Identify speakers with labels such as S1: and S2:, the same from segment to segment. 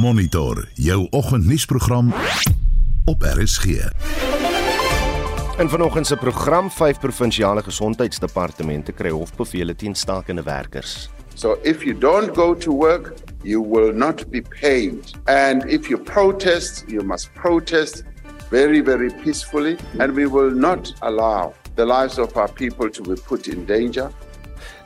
S1: Monitor jou oggendnuusprogram op RSG.
S2: In vanoggend se program vyf provinsiale gesondheidsdepartemente kry hofbevele teen stakende werkers.
S3: So if you don't go to work, you will not be paid. And if you protest, you must protest very, very peacefully. And we will not allow the lives of our people to be put in danger.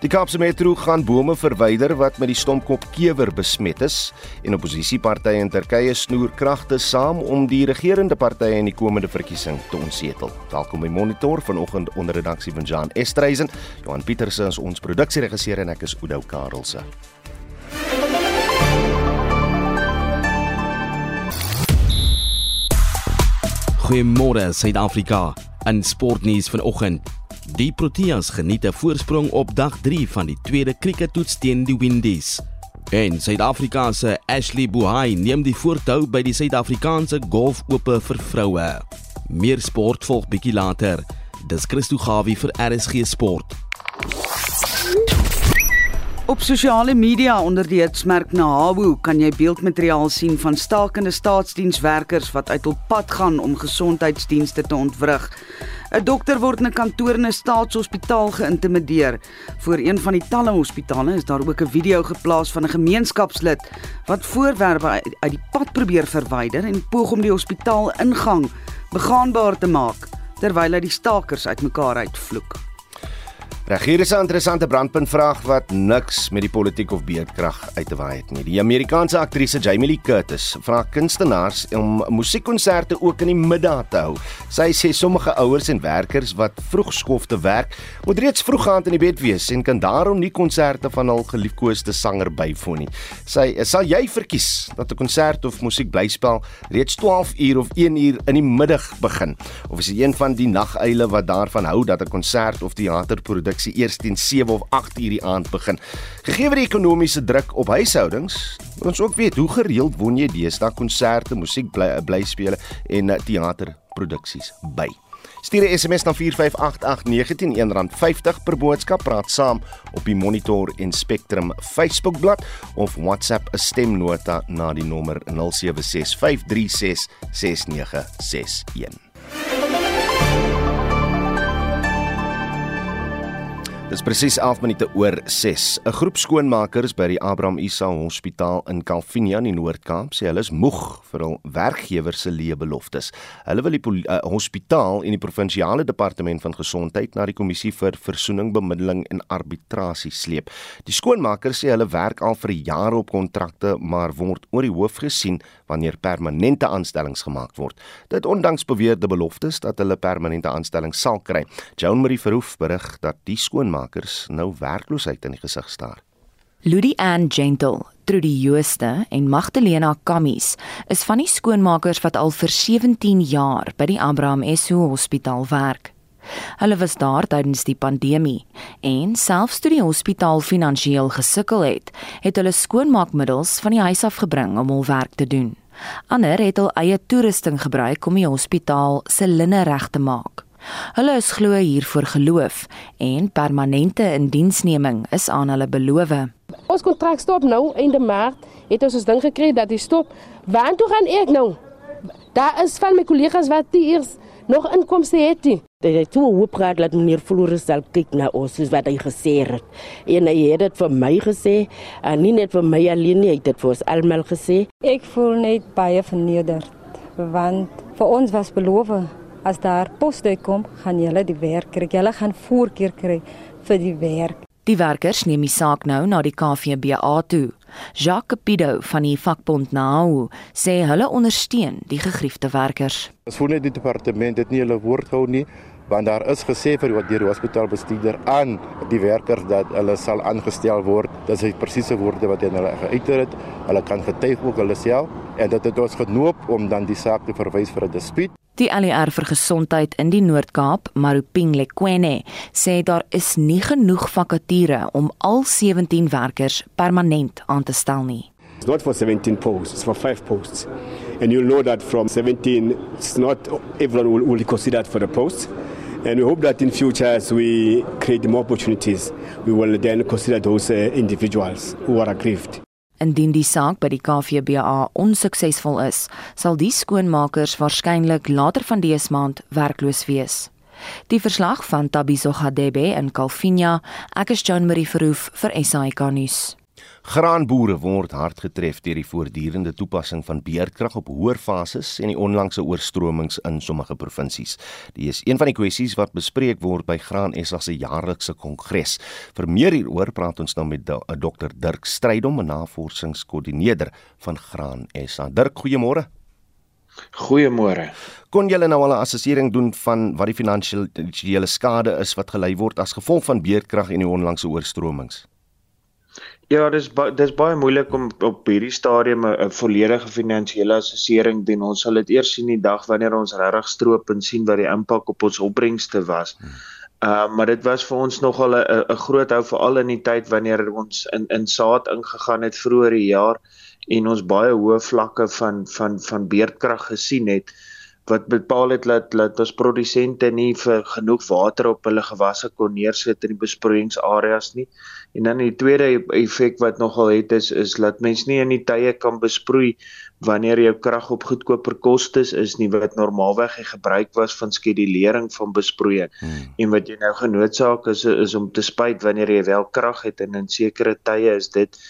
S2: Die Kaapse Metro gaan bome verwyder wat met die stompkop kewer besmet is en opposisiepartye in Turkye snoer kragte saam om die regerende partye in die komende verkiesing te onsetel. Welkom by Monitor vanoggend onder redaksie van Jan Estreisen, Johan Pieterse is ons produksieregisseur en ek is Oudo Karelse.
S4: Goeiemôre Suid-Afrika. In sportnuus vanoggend Die Proteas geniet 'n voorsprong op dag 3 van die tweede krieketoets teen die Windies. En Suid-Afrika se Ashley Buhai neem die voortou by die Suid-Afrikaanse Golfope vir vroue. Meer sport volg bietjie later. Dis Christo Gawie vir RSG Sport.
S5: Op sosiale media onder die hitsmerk Nahawu kan jy beeldmateriaal sien van stakende staatsdienswerkers wat uit hul pad gaan om gesondheidsdienste te ontwrig. 'n Dokter word in 'n kantoor in 'n staatshospitaal geïntimideer. Voor een van die talle hospitale is daar ook 'n video geplaas van 'n gemeenskapslid wat voorwerpe uit die pad probeer verwyder en poog om die hospitaal ingang begaanbaar te maak terwyl hy die stakers uitmekaar uitvloek.
S2: Reg hier is 'n interessante brandpuntvraag wat niks met die politiek of beerdkrag uit te waai het nie. Die Amerikaanse aktrise Jamie Lee Curtis vra kunstenaars om musiekkonserte ook in die middag te hou. Sy sê sommige ouers en werkers wat vroeg skof te werk, moet reeds vroeg aand in die bed wees en kan daarom nie konserte van hul geliefkoeste sanger bywoon nie. Sy sal jy verkies dat 'n konsert of musiekblyspel reeds 12 uur of 1 uur in die middag begin of is jy een van die naguile wat daarvan hou dat 'n konsert of teaterproduksie produksie eers teen 7 of 8 uur die aand begin. Gegee die ekonomiese druk op huishoudings, moet ons ook weet hoe gereeld woon jy deesdae konserte, musiek, blyspele en eh, teaterproduksies by. Stuur 'n SMS na 4588919 R50 per boodskap, praat saam op die Monitor en Spectrum Facebookblad of WhatsApp 'n stemnota na die nommer 0765366961. Dis presies 11 minute oor 6. 'n Groep skoonmakers by die Abraham Isa Hospitaal in Kalvinia in die Noord-Kaap sê hulle is moeg vir hul werkgewers se leë beloftes. Hulle wil die uh, hospitaal en die provinsiale departement van gesondheid na die kommissie vir versoening, bemiddeling en arbitrasie sleep. Die skoonmakers sê hulle werk al vir jare op kontrakte, maar word oor die hoof gesien wanneer permanente aanstellings gemaak word. Dit ondanks beweerde beloftes dat hulle permanente aanstellings sal kry. Joan Marie Verhoef berig dat die skoon skoonmakers nou werkloosheid in die gesig staar.
S6: Ludie Ann Gentle, Trudy Jooste en Magdalena Kammies is van die skoonmakers wat al vir 17 jaar by die Abraham SO Hospitaal werk. Hulle was daar tydens die pandemie en selfs toe die hospitaal finansiëel gesukkel het, het hulle skoonmaakmiddels van die huis af gebring om hul werk te doen. Ander het hul eie toerusting gebruik om die hospitaal se linne reg te maak. Hulle is glo hier vir geloof en permanente indiensneming is aan hulle beloof.
S7: Ons kontrak stop nou einde Maart. Het ons ons ding gekry dat hy stop. Waar toe gaan ek nou? Daar is van my kollegas wat hier nog inkomste het. Dit het toe hoop gehad dat meneer Floris sal kyk na ons soos wat hy gesê het. En hy het dit vir my gesê en nie net vir my alleen nie, hy het dit vir ons almal gesê.
S8: Ek voel net baie vernederd want vir ons was beloof as daar poste kom, gaan julle die werk kry. Julle gaan voorkeur kry vir die werk.
S6: Die werkers neem die saak nou na die KVBA toe. Jacques Capido van die vakbond NAU sê hulle ondersteun die gegriefde werkers.
S9: Ons voel net die departement het nie hulle woord gehou nie want daar is gesê vir wat deur die hospitaalbestuurder aan die werkers dat hulle sal aangestel word. Dit is presiese woorde wat hulle geuiter het. Hulle kan getuig ook hulle self en dit het ons genoop om dan die saak te verwys vir 'n dispuut.
S6: Die ALR vir gesondheid in die Noord-Kaap, Maruping Lekwene, sê daar is nie genoeg vakature om al 17 werkers permanent aan te stel nie.
S10: It's not for 17 posts, it's for 5 posts. And you'll know that from 17 it's not everyone will, will consider for the posts. And we hope that in future as we create more opportunities, we will then consider those uh, individuals who are aggrieved.
S6: Indien die saak by die KVBA onsuksesvol is, sal die skoonmakers waarskynlik later van dese maand werkloos wees. Die verslag van Tabiso Gadebe in Kalfinia, ek is Joan Marie Verhoef vir SAK nuus.
S2: Graanboere word hard getref deur die voortdurende toepassing van beerdkrag op hoër fases en die onlangse oorstromings in sommige provinsies. Dit is een van die kwessies wat bespreek word by Graan SA se jaarlikse kongres. Vir meer hieroor praat ons nou met Dr Dirk Strydom, 'n navorsingskoördineerder van Graan SA. Dirk, goeiemôre.
S11: Goeiemôre.
S2: Kon julle nou al 'n assessering doen van wat die finansiële skade is wat gelei word as gevolg van beerdkrag en die onlangse oorstromings?
S11: Ja, dis ba dis baie moeilik om op hierdie stadium 'n volledige finansiële assessering doen. Ons sal dit eers sien die dag wanneer ons regtig stroop en sien wat die impak op ons opbrengste was. Hmm. Uh maar dit was vir ons nogal 'n 'n groot hou veral in die tyd wanneer ons in in saad ingegaan het vroeër die jaar en ons baie hoë vlakke van van van beerdkrag gesien het wat bepaal het dat dat ons produsente nie vir genoeg water op hulle gewasse kon neersit in die besproeiingsareas nie. En dan die tweede effek wat nogal het is is dat mens nie in die tye kan besproei wanneer jou krag op goedkoper kostes is nie wat normaalweg gebruik was van skedulering van besproeiing. Hmm. En wat jy nou genoodsaak is is om te spuit wanneer jy wel krag het en in sekere tye is dit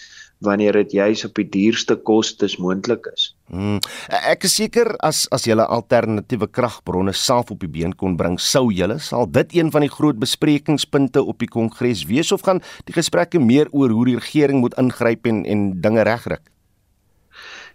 S11: wanneer dit juis op die duurste kostes moontlik is.
S2: Hmm. Ek is seker as as jy alternatiewe kragbronne self op die been kon bring, sou jy sal dit een van die groot besprekingspunte op die kongres wees of gaan die gesprekke meer oor hoe die regering moet ingryp en en dinge regkry?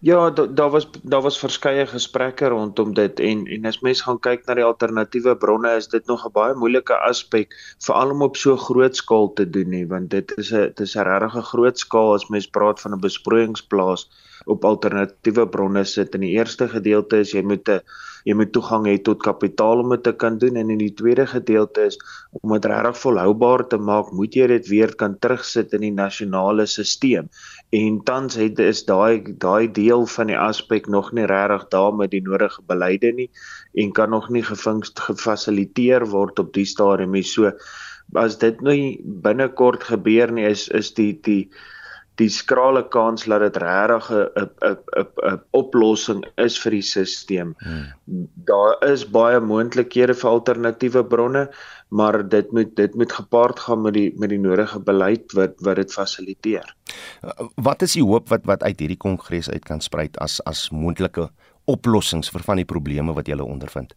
S11: Ja, daar da was daar was verskeie gesprekke rondom dit en en as mens gaan kyk na die alternatiewe bronne is dit nog 'n baie moeilike aspek veral om op so groot skaal te doen nie want dit is 'n dit is 'n regtig groot skaal as mens praat van 'n besproeiingsplaas op alternatiewe bronne sit. In die eerste gedeelte is jy moet 'n jy moet toegang hê tot kapitaal om dit te kan doen en in die tweede gedeelte is om dit regtig volhoubaar te maak, moet jy dit weer kan terugsit in die nasionale stelsel. En tans het is daai daai deel van die aspek nog nie regtig daar met die nodige beleide nie en kan nog nie gefasiliteer word op die stadium nie. So as dit nou binnekort gebeur nie is is die die die skrale kans dat dit regtig 'n 'n 'n oplossing is vir die stelsel. Hmm. Daar is baie moontlikhede vir alternatiewe bronne, maar dit moet dit moet gepaard gaan met die met die nodige beleid wat wat dit fasiliteer.
S2: Wat is die hoop wat wat uit hierdie kongres uit kan spruit as as moontlike oplossings vir van die probleme wat jy ondervind?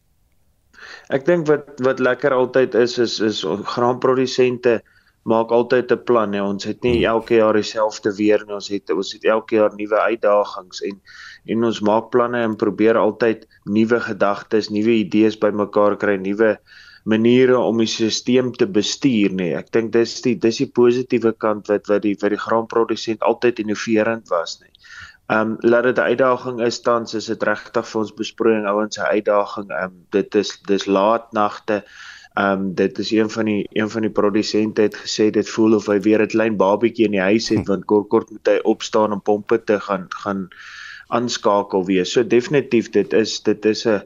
S11: Ek dink wat wat lekker altyd is is is graanprodusente maak altyd 'n plan. Nee. Ons het nie hmm. elke jaar dieselfde weer nie. Ons het ons het elke jaar nuwe uitdagings en en ons maak planne en probeer altyd nuwe gedagtes, nuwe idees bymekaar kry, nuwe maniere om die stelsel te bestuur nê. Nee. Ek dink dis die dis die positiewe kant wat wat die vir die graanprodusent altyd innoverend was nê. Nee. Ehm um, laat dit 'n uitdaging is tans is dit regtig vir ons besproeiing ouens se uitdaging. Ehm um, dit is dis laat nagte. Ehm um, dit is een van die een van die produsente het gesê dit voel of hy weer 'n klein babietjie in die huis het want kort kort moet hy opstaan om pompe te gaan gaan aanskakel weer. So definitief dit is dit is 'n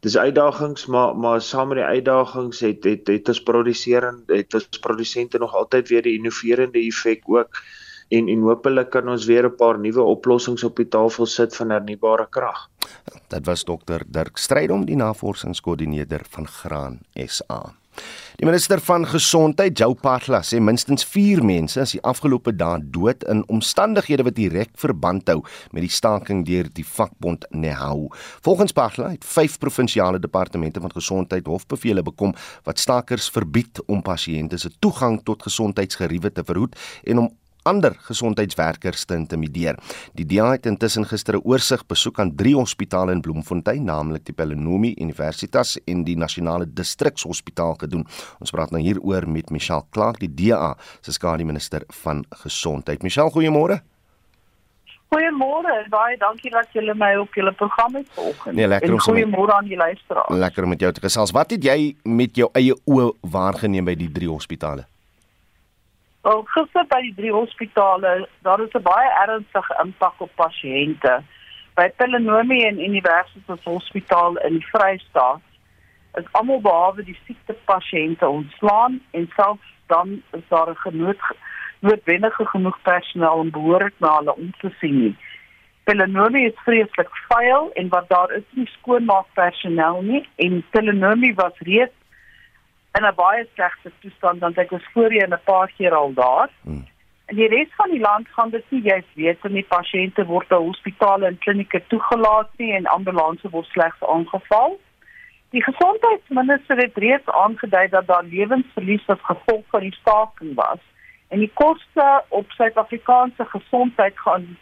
S11: dis uitdagings maar maar saam met die uitdagings het het het ons produserend het ons produsente nog altyd weer die innoverende effek ook en en hopelik kan ons weer 'n paar nuwe oplossings op die tafel sit van hernubare krag.
S2: Dit was dokter Dirk Strydom, die navorsingskoördineerder van Graan SA. Die minister van Gesondheid, Jou Patla, sê minstens 4 mense is die afgelope dae dood in omstandighede wat direk verband hou met die staking deur die vakbond NEHAU. Volgens Patla het 5 provinsiale departemente van gesondheid hofbevele bekom wat stakers verbied om pasiënte se toegang tot gesondheidsgeriewe te verhoed en om ander gesondheidswerkers te intimideer. Die DA het intussen gister 'n oorsig besoek aan drie hospitale in Bloemfontein, naamlik die Pelenomi Universitas en die Nasionale Distrikshospitaal gedoen. Ons praat nou hieroor met Michelle Clark, die DA se skademinister van gesondheid. Michelle, goeiemôre.
S12: Goeiemôre, baie dankie dat julle my op julle program het vanoggend.
S2: Nee, lekker om
S12: goeiemôre aan die luisteraars.
S2: Lekker om met jou te gesels. Wat het jy met jou eie oë waargeneem by die drie hospitale?
S12: Wel, gister by die drie hospitale, daar is 'n baie ernstige impak op pasiënte. By Pelenomi en Universitas Hospitaal in die Vrystaat is almal behalwe die siekte pasiënte ontslaan en selfs dan is daar 'n genood noodwendige genoeg personeel om behoorlik na hulle om te sien nie. Pelenomi is vreeslik vuil en wat daar is nie skoonmaakpersoneel nie en Pelenomi was reeds in 'n baie slegte toestand want ek was voorheen 'n paar keer al daar. Hmm. In die res van die land gaan dit nie jy weet nie pasiënte word by hospitale en klinieke toegelaat nie en ambulanses word slegs aangeval. Die gesondheidsminister het reeds aangedui dat daar lewensverlies as gevolg van die staking was en die koste op Suid-Afrikaanse gesondheid gaan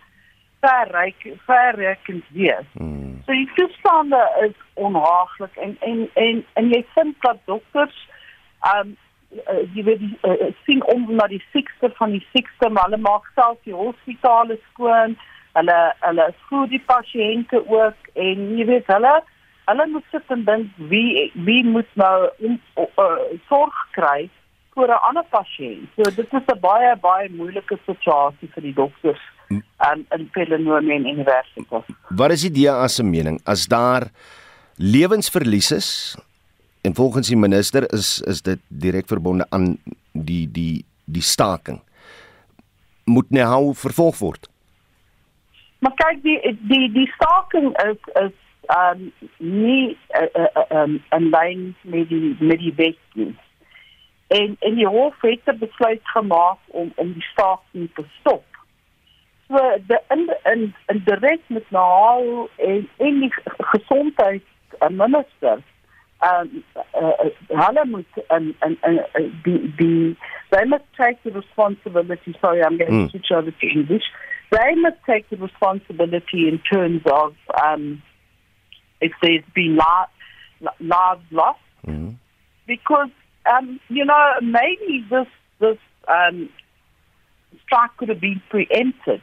S12: verryk verrykend wees. Hmm. So die toestande is onhaaglik en en en en jy vind dat dokters um uh, jy weet uh, sien om na die siekste van die siekste maar hulle maak self die hospitale skoon. Hulle hulle voed die pasiënte ook en jy weet hulle hulle moet sit en dink wie wie moet nou in uh, sorg kry vir 'n ander pasiënt. So dit is 'n baie baie moeilike situasie vir die dokters um, in Pelenomi Universiteit.
S2: Wat is die DA se mening as daar lewensverlies is en volgens die minister is is dit direk verbonde aan die die die staking moet nou vervolg word.
S12: Maar kyk die die die staking is is um nie 'n uh, uh, um, lyn met die met die wet nie en en die hof het besluit gemaak om om die staking te stop. So de in in, in direk met nou en en die gesondheidsminister um uh, hulle moet en en die die they must take the responsibility sorry i'm going mm. to switch over to english they must take the responsibility in terms of um if there's been lives lost mm. because um, you know, maybe this this um, strike could have been preempted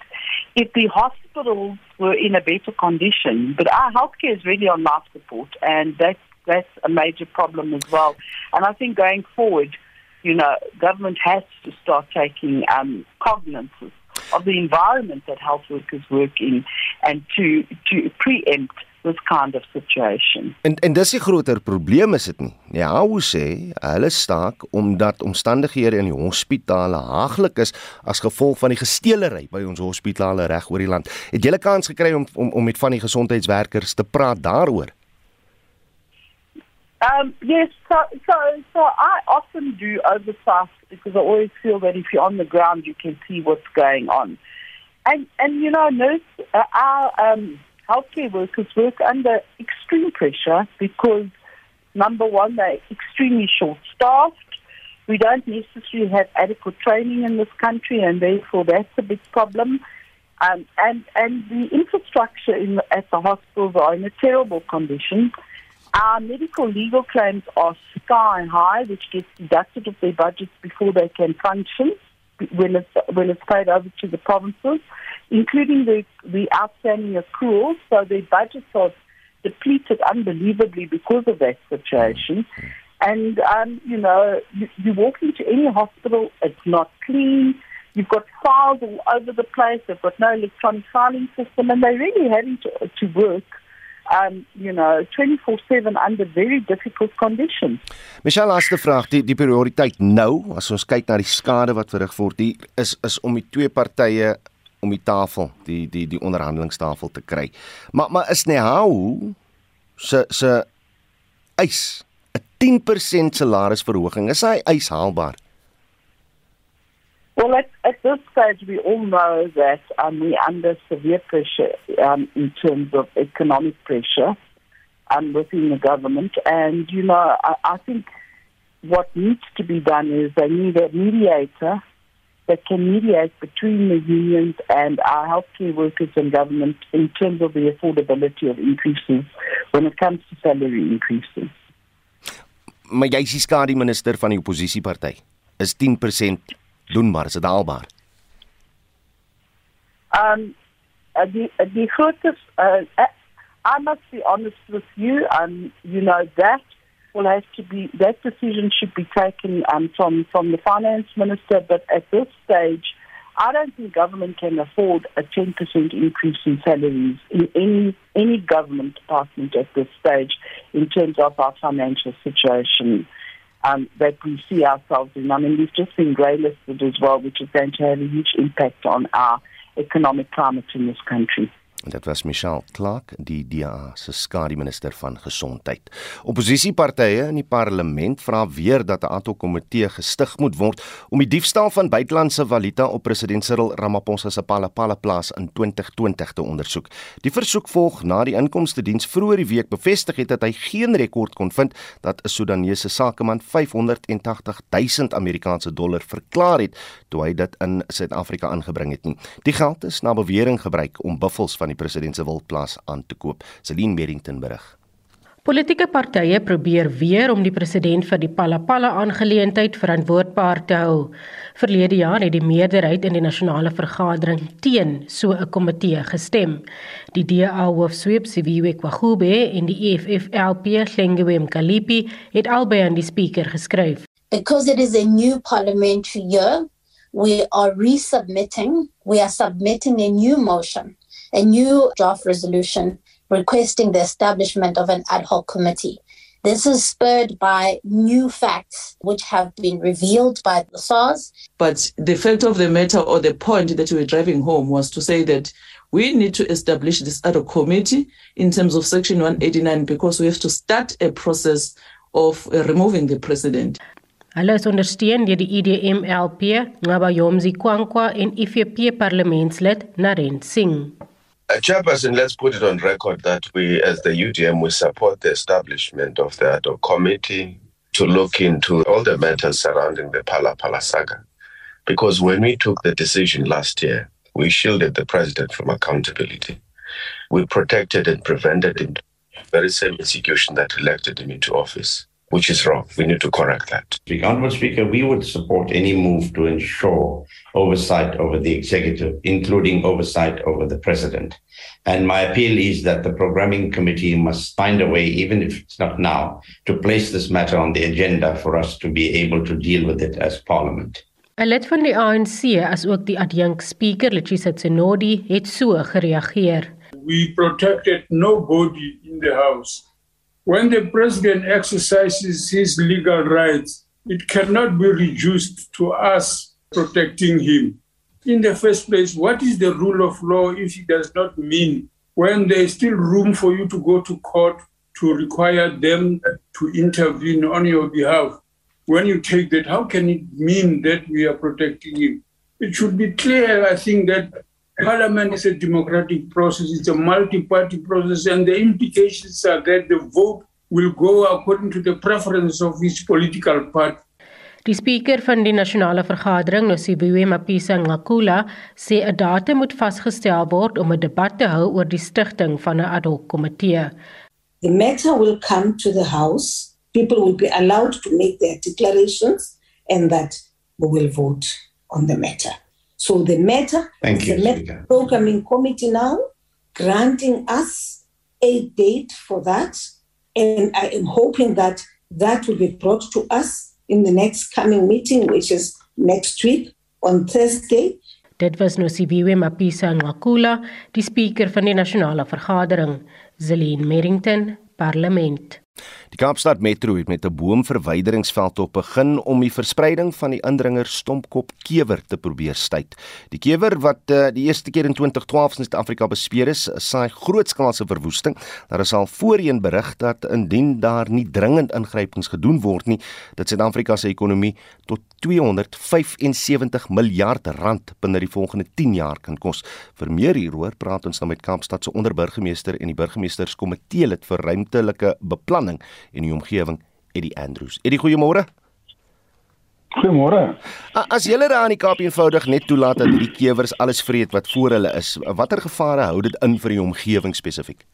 S12: if the hospitals were in a better condition. But our healthcare is really on life support, and that's that's a major problem as well. And I think going forward, you know, government has to start taking um, cognizance of the environment that health workers work in, and to to preempt this kind of situation.
S2: En en dis 'n groter probleem is dit nie. Ja, hoe sê hulle staak omdat omstandighede in die hospitale haaglik is as gevolg van die gesteelery by ons hospitale reg oor die land. Het jy 'n kans gekry om om om met van die gesondheidswerkers te praat daaroor?
S12: Um yes, so so so I often do oversight because I always feel that if you're on the ground you can see what's going on. And and you know, nurse uh, our um healthcare workers work under extreme pressure because, number one, they're extremely short staffed. We don't necessarily have adequate training in this country, and therefore that's a big problem. Um, and, and the infrastructure in, at the hospitals are in a terrible condition. Our medical legal claims are sky high, which gets deducted of their budgets before they can function when it's, when it's paid over to the provinces including the, the outstanding accruals. So their budgets are depleted unbelievably because of that situation. And, um, you know, you, you walk into any hospital, it's not clean. You've got files all over the place. They've got no electronic filing system, and they're really having to, to work um you know 24/7 under very difficult conditions.
S2: Michelle laaste vraag die die prioriteit nou as ons kyk na die skade wat verrig word hier is is om die twee partye om die tafel, die die die onderhandelingstafel te kry. Maar maar is Nehou se se eis 'n 10% salarisverhoging, is hy eis haalbaar?
S12: This stage, we all know that um, we're under severe pressure um, in terms of economic pressure um, within the government. And, you know, I, I think what needs to be done is they need a mediator that can mediate between the unions and our healthcare workers and government in terms of the affordability of increases when it comes to salary increases.
S2: Maar jy is skadu minister van die oppositieparty. Is 10% doenbaar, is dit haalbaar?
S12: Um uh, die uh, die grootste uh, uh, I must be honest with you um you know that will have to be that decision should be taken um, from from the finance minister. But at this stage, I don't think government can afford a 10% increase in salaries in any any government department at this stage in terms of our financial situation. Um, that we see ourselves in. I mean, we've just been greylisted as well, which is going to have a huge impact on our economic climate in this country.
S2: Dit was Michelle Clark, die DA se skadu minister van gesondheid. Opposisiepartye in die parlement vra weer dat 'n ad-hoc-komitee gestig moet word om die diefstal van buitelandse valuta op president Cyril Ramaphosa se Palapala plaas in 2020 te ondersoek. Die versoek volg na die inkomste diens vroeër die week bevestig het dat hy geen rekord kon vind dat 'n Sudanese sakeman 580 000 Amerikaanse dollar verklaar het toe hy dit in Suid-Afrika aangebring het nie. Die geld is na bewering gebruik om buffels van die president se wildplaas aan te koop. Celine Merrington berig.
S13: Politieke partye probeer weer om die president vir die Palapala aangeleentheid verantwoordbaar te hou. Verlede jaar het die meerderheid in die nasionale vergadering teen so 'n komitee gestem. Die DA hoofsweep Siviwe Kwagube en die EFF-LP Hlengiwe Mkalipi het albei aan die spreker geskryf.
S14: Because it is a new parliamentary year, we are resubmitting, we are submitting a new motion a new draft resolution requesting the establishment of an ad hoc committee. This is spurred by new facts which have been revealed by the SARS.
S15: But the fact of the matter or the point that we were driving home was to say that we need to establish this ad hoc committee in terms of Section 189 because we have to start a process of uh, removing the president.
S13: Hulle is ondersteun deur die IDM LP, Ngabayomzi Kwankwa en IFP parlementslid Naren Singh.
S16: Uh, Chairperson, let's put it on record that we, as the UDM, we support the establishment of the committee to look into all the matters surrounding the Pala Pala saga. Because when we took the decision last year, we shielded the president from accountability. We protected and prevented him the very same institution that elected him into office which is wrong. We need to correct that.
S17: Honorable Speaker, we would support any move to ensure oversight over the executive, including oversight over the president. And my appeal is that the programming committee must find a way, even if it's not now, to place this matter on the agenda for us to be able to deal with it as parliament.
S13: 'n Lid van die ANC, asook die adjunk speaker, Letsisa Tsenodi, het so gereageer.
S18: We protected nobody in the house. When the president exercises his legal rights, it cannot be reduced to us protecting him. In the first place, what is the rule of law if it does not mean when there is still room for you to go to court to require them to intervene on your behalf? When you take that, how can it mean that we are protecting him? It should be clear, I think, that Parliament is a democratic process, it's a multi party process, and the implications are that the vote will go according to the preference of each political party.
S13: Die spreker van die nasionale vergadering, Nosibuwe Mapisa Ngakula, sê 'n datum moet vasgestel word om 'n debat te hou oor die stigting van 'n ad hoc komitee.
S19: The matter will come to the house. People will be allowed to make their declarations and that we will vote on the matter. So the matter,
S17: Thank you,
S19: the matter programming committee now granting us a date for that, and I am hoping that that will be brought to us in the next coming meeting, which is next week on Thursday.
S13: Dit was Nosibiwe Mapisa Ngakula, die spreker van die nasionale vergadering, Zelin Merrington, Parlement.
S2: Die Kaapstad Metro het met 'n boomverwyderingsveld op begin om die verspreiding van die indringer stompkop kewer te probeer staai. Die kewer wat uh, die eerste keer in 2012 in Suid-Afrika bespeer is, saai grootskaalse verwoesting. Daar is al voorheen berig dat indien daar nie dringend ingrypings gedoen word nie, dat Suid-Afrika se ekonomie tot 275 miljard rand binne die volgende 10 jaar kan kos. Vir meer hieroor praat ons nou met Kaapstad se onderburgemeester en die burgemeesterskomitee lid vir ruimtelike beplanning en die omgewing Eddie Andrews. Eddie, goeiemôre.
S20: Goeiemôre.
S2: As julle daar aan die Kaap eenvoudig net toelaat dat hierdie kewers alles vreet wat voor hulle is, watter gevare hou dit in vir die omgewing spesifiek?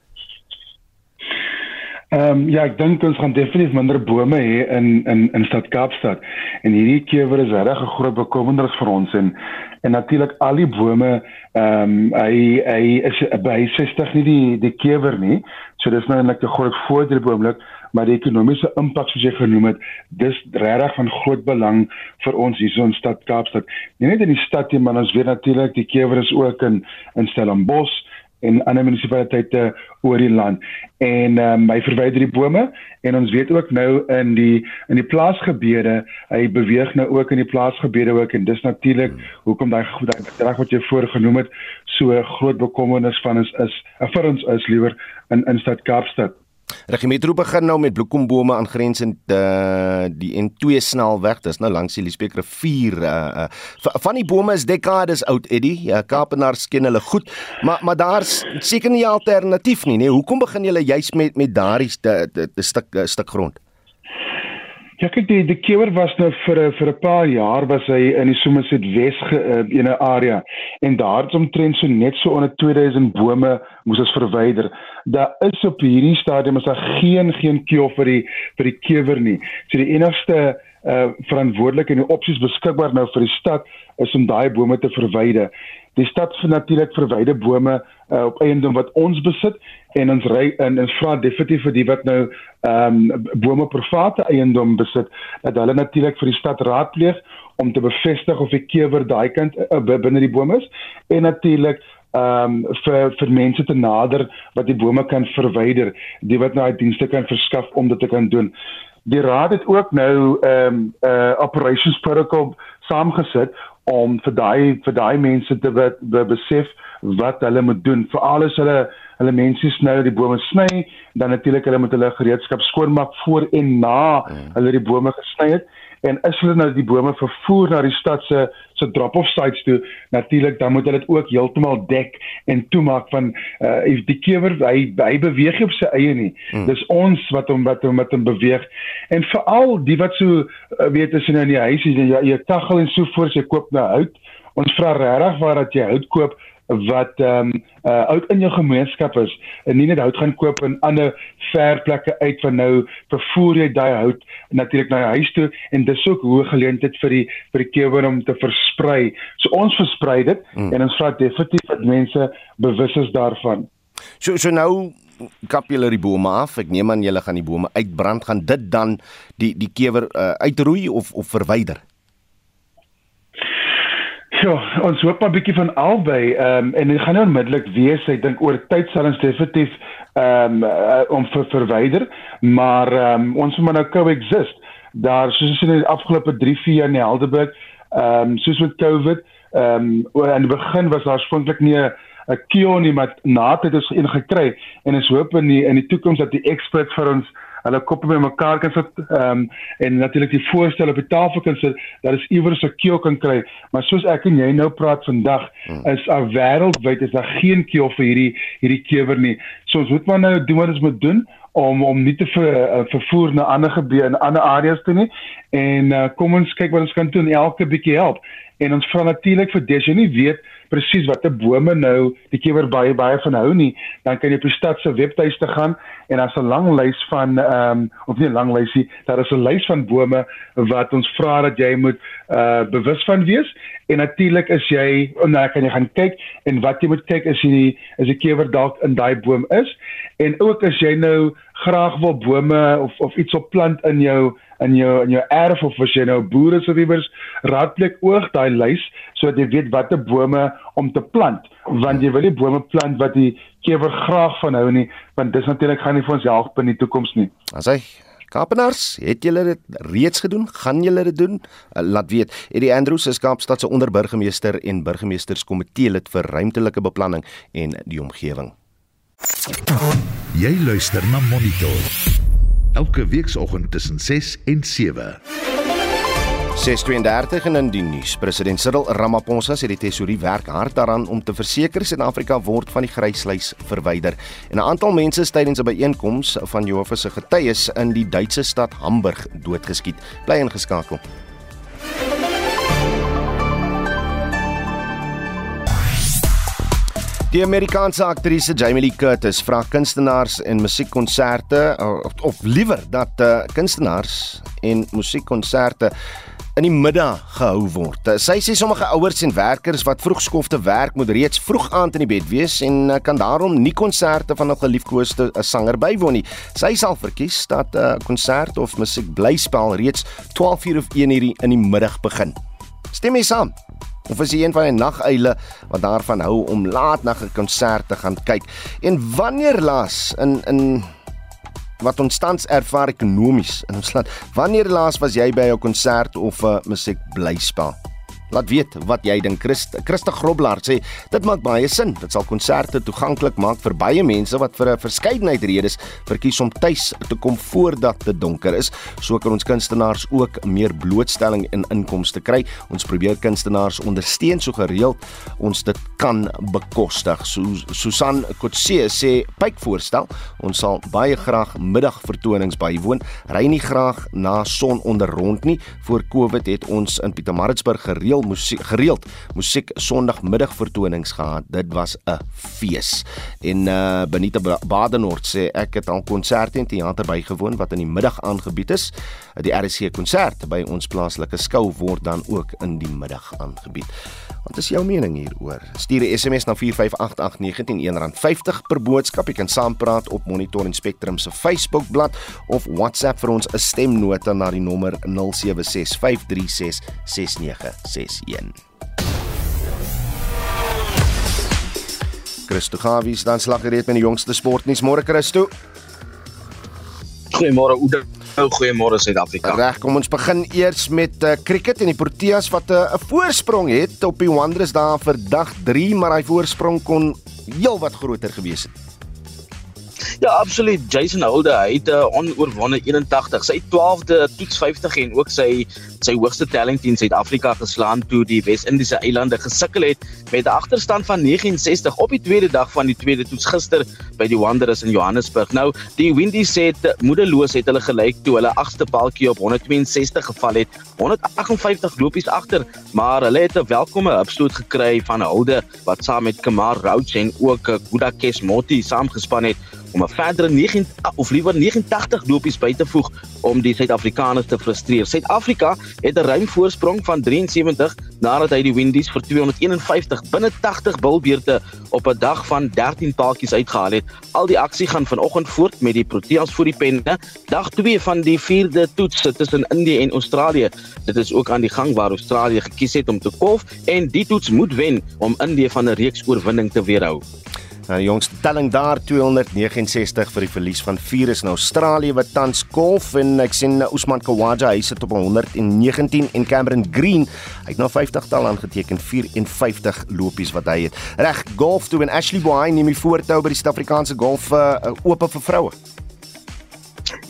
S20: Ehm um, ja, ek dink ons gaan definitief minder bome hê in in in stad Kaapstad. En hierdie kewer is regtig 'n groot bekommernis vir ons en en natuurlik al die bome ehm um, hy hy is by 60 nie die die kewer nie. So dis nou eintlik 'n groot voordeel boomlik, maar die ekonomiese impak soos jy genoem het, dis regtig van groot belang vir ons hier in stad Kaapstad. Nie net in die stad nie, maar ons weet natuurlik die kewer is ook in in Stellenbosch en ander munisipaliteite oor die land. En ehm um, hy verwyder die bome en ons weet ook nou in die in die plaasgebiede, hy beweeg nou ook in die plaasgebiede ook en dis natuurlik hoekom daai goed reg wat jy voorgenoem het so groot bekommernis van is is vir ons is liewer in in stad Kaapstad.
S2: Regimetro begin nou met bloekombome aangrensend uh, die N2 snelweg. Dis nou langs die Liesbeek rivier. Uh, uh, van die bome is dekades oud, Eddie. Ja, Kaapenaars ken hulle goed, maar maar daar's seker nie 'n alternatief nie, nee. Hoekom begin julle juis met met daardie stuk stuk grond?
S20: Ja, kyk die die kewer was nou vir vir 'n paar jaar was hy in die Somerset Wes uh, ene area en daar het omtrent so net so onder 2000 bome moes ons verwyder. Daar is op hierdie stadium is daar geen geen kiel vir die vir die kewer nie. So die enigste uh verantwoordelik en die opsies beskikbaar nou vir die stad is om daai bome te verwyder. Die stad vir natuurlik verwyder bome uh, op eiendom wat ons besit en ons ry in en vra definitief vir die wat nou ehm um, bome private eiendom besit dat hulle natuurlik vir die stad raadpleeg om te bevestig of die kewer daai kant uh, binne die bome is en natuurlik ehm um, vir vir mense te nader wat die bome kan verwyder, die wat nou daai dienste kan verskaf om dit te kan doen. Die raad het ook nou ehm um, 'n uh, operations protocol saamgesit om vir daai vir daai mense te be, be besef wat hulle moet doen. Veral as hulle hulle mense sny die bome sny, dan natuurlik hulle moet hulle gereedskap skoonmaak voor en na mm. hulle die bome gesny het. En as hulle nou die bome vervoer na die stad se se drop-off sites toe, natuurlik dan moet hulle dit ook heeltemal dek en toemaak van uh die kewer hy hy beweeg nie op sy eie nie. Mm. Dis ons wat hom wat hom met hom beweeg. En veral die wat so uh, weet as jy nou in die huis is en jy jy kaggel en so voort jy koop nou hout. Ons vra regtig waar dat jy hout koop wat ehm um, uh oud in jou gemeenskap is en nie net hout gaan koop in ander ver plekke uit van nou vervoer jy daai hout natuurlik na jou huis toe en dis ook hoe geleentheid vir die vir die kewer om te versprei. So ons versprei dit hmm. en ons vra definitief dat mense bewus is daarvan.
S2: So so nou kap julle die bome af. Ek neem aan julle gaan die bome uitbrand. Gaan dit dan die die kewer uh, uitroei of of verwyder?
S20: Ja, ons hoop 'n bietjie van albei ehm um, en dit gaan nou onmiddellik wees. Ek dink oor tyd sal ons definitief ehm um, om ver verwyder, maar ehm um, ons moet nou coexist. Daar soos in die afgelope 3, 4 jaar in Helderberg, ehm um, soos met COVID, ehm um, aan die begin was daar oorspronklik nie 'n kion nie, maar na dit is ingekry en ons hoop in die in die toekoms dat die experts vir ons hulle koppe by mekaar kan sit um, en natuurlik die voorstel op die tafel kan sit dat is iewers 'n kiel kan kry. Maar soos ek en jy nou praat vandag hmm. is al wêreldwyd is daar geen kiel vir hierdie hierdie kewer nie. So ons moet maar nou doen wat ons moet doen om om nie te ver, uh, vervoer na ander gebiede in ander areas toe nie. En uh, kom ons kyk wat ons kan doen elke bietjie help. En ons vra natuurlik vir dis jy nie weet presies watter bome nou die kewer baie baie van hou nie, dan kan jy op die stad se webtuiste gaan en daar's 'n lang lys van ehm um, of nie 'n lang lysie, daar is 'n lys van bome wat ons vra dat jy moet uh bewus van wees. En natuurlik is jy en dan kan jy gaan kyk en wat jy moet kyk is jy is 'n kewer dalk in daai boom is. En ook as jy nou graag wil bome of of iets op plant in jou in jou in jou erf of as jy nou boere se wiewers raadpleeg oog daai lys sodat jy weet watter bome om te plant. Want jy wil nie bome plant wat die kewer graag van hou nie want dis natuurlik gaan nie vir ons help in die toekoms nie.
S2: As hy Kapenaars, het julle dit reeds gedoen? Gaan julle dit doen? Uh, laat weet. Eddie Andrews is Kaapstad se onderburgemeester en burgemeesterskomitee lid vir ruimtelike beplanning en die omgewing.
S1: Jy luister na Monitor elke weekoggend tussen 6 en 7.
S2: 632 en in die nuus. President Cyril Ramaphosa sê die tesourier werk hard daaraan om te verseker Suid-Afrika word van die gryslys verwyder. En 'n aantal mense is tydens 'n byeenkoms van Jehovah se getuies in die Duitse stad Hamburg doodgeskiet. Bly ingeskakel. Die Amerikaanse aktrise Jamie Lee Curtis vra kunstenaars en musiekkonserte of, of liewer dat uh, kunstenaars en musiekkonserte in die middag gehou word. Sy sê sommige ouers en werkers wat vroegskofte werk moet reeds vroeg aand in die bed wees en uh, kan daarom nie konserte van 'n geliefkoeste uh, sanger bywoon nie. Sy sal verkies dat 'n uh, konsert of musiekblyspel reeds 12:00 of 1:00 in die middag begin. Stem mee saam. Of is jy een van die naguile wat daarvan hou om laat na 'n konsert te gaan kyk? En wanneer laas in in wat ons tans ervaar ekonomies in ons land. Wanneer laas was jy by 'n konsert of 'n musiekblyspel? Laat weet wat jy dink. Christ, Christa Grobler sê dit maak baie sin. Dit sal konserte toeganklik maak vir baie mense wat vir 'n verskeidenheid redes verkies om tuis te kom voordat dit donker is. So kan ons kunstenaars ook meer blootstelling en inkomste kry. Ons probeer kunstenaars ondersteun so gereeld ons dit kan bekostig. So Susan Kotse sê pyk voorstel. Ons sal baie graag middagvertonings bywoon. Ry nie graag na son onder rond nie. Voor Covid het ons in Pietermaritzburg gereeld gereeld musiek gereeld musiek Sondagmiddag vertonings gehad. Dit was 'n fees. En uh Benita Badenort sê ek het al konserte en teater bygewoon wat in die middag aangebied is. Die RC konsert by ons plaaslike skou word dan ook in die middag aangebied. Wat is jou mening hieroor? Stuur 'n SMS na 4588919 R50 per boodskap. Jy kan saampraat op Monitor en Spectrum se Facebookblad of WhatsApp vir ons 'n stemnota na die nommer 0765366961. Christo Gawies dan slag gereed met die jongste sportnuus. Môre Christo.
S21: Goeiemôre Oude. Nou goeiemôre Suid-Afrika.
S2: Reg, kom ons begin eers met uh, cricket en die Proteas wat eh, 'n uh, voorsprong het op die Wanderers daar vir dag 3, maar hy voorsprong kon heelwat groter gewees het.
S21: Ja, absoluut. Jason Holder, hy het 'n uh, onoorwonde 81, sy 12de toets 50 en ook sy sy hoogste telling teen Suid-Afrika geslaan toe die Wes-Indiese eilande gesukkel het met 'n agterstand van 69 op die tweede dag van die tweede toets gister by die Wanderers in Johannesburg. Nou, die Windies het moedeloos het hulle gelyk toe hulle agste paaltjie op 162 geval het, 158 lopies agter, maar hulle het 'n welkome opstoot gekry van Holder wat saam met Kamar Roach en ook Gudakes Moti saamgespan het om 'n verdere 9 of liewer 89 lopies by te voeg om die Suid-Afrikaners te frustreer. Suid-Afrika het 'n ruim voorsprong van 73 nadat hy die Windies vir 251 binne 80 bilbeerte op 'n dag van 13 paaltjies uitgehaal het. Al die aksie gaan vanoggend voort met die Proteas voor die penne. Dag 2 van die 4de toets tussen Indië en Australië. Dit is ook aan die gang waar Australië gekies het om te kolf en die toets moet wen om Indië van 'n reeks oorwinning te weerhou.
S2: Nou jongste telling daar 269 vir die verlies van 4 is in Australië wat tans golf en ek sien Usman Khawaja hy sit op 119 en Cameron Green hy het nou 50 tal aangeteken 54 lopies wat hy het. Reg, golf toe en Ashley Boy neem die voortou by die Suid-Afrikaanse golf uh, oop vir vroue.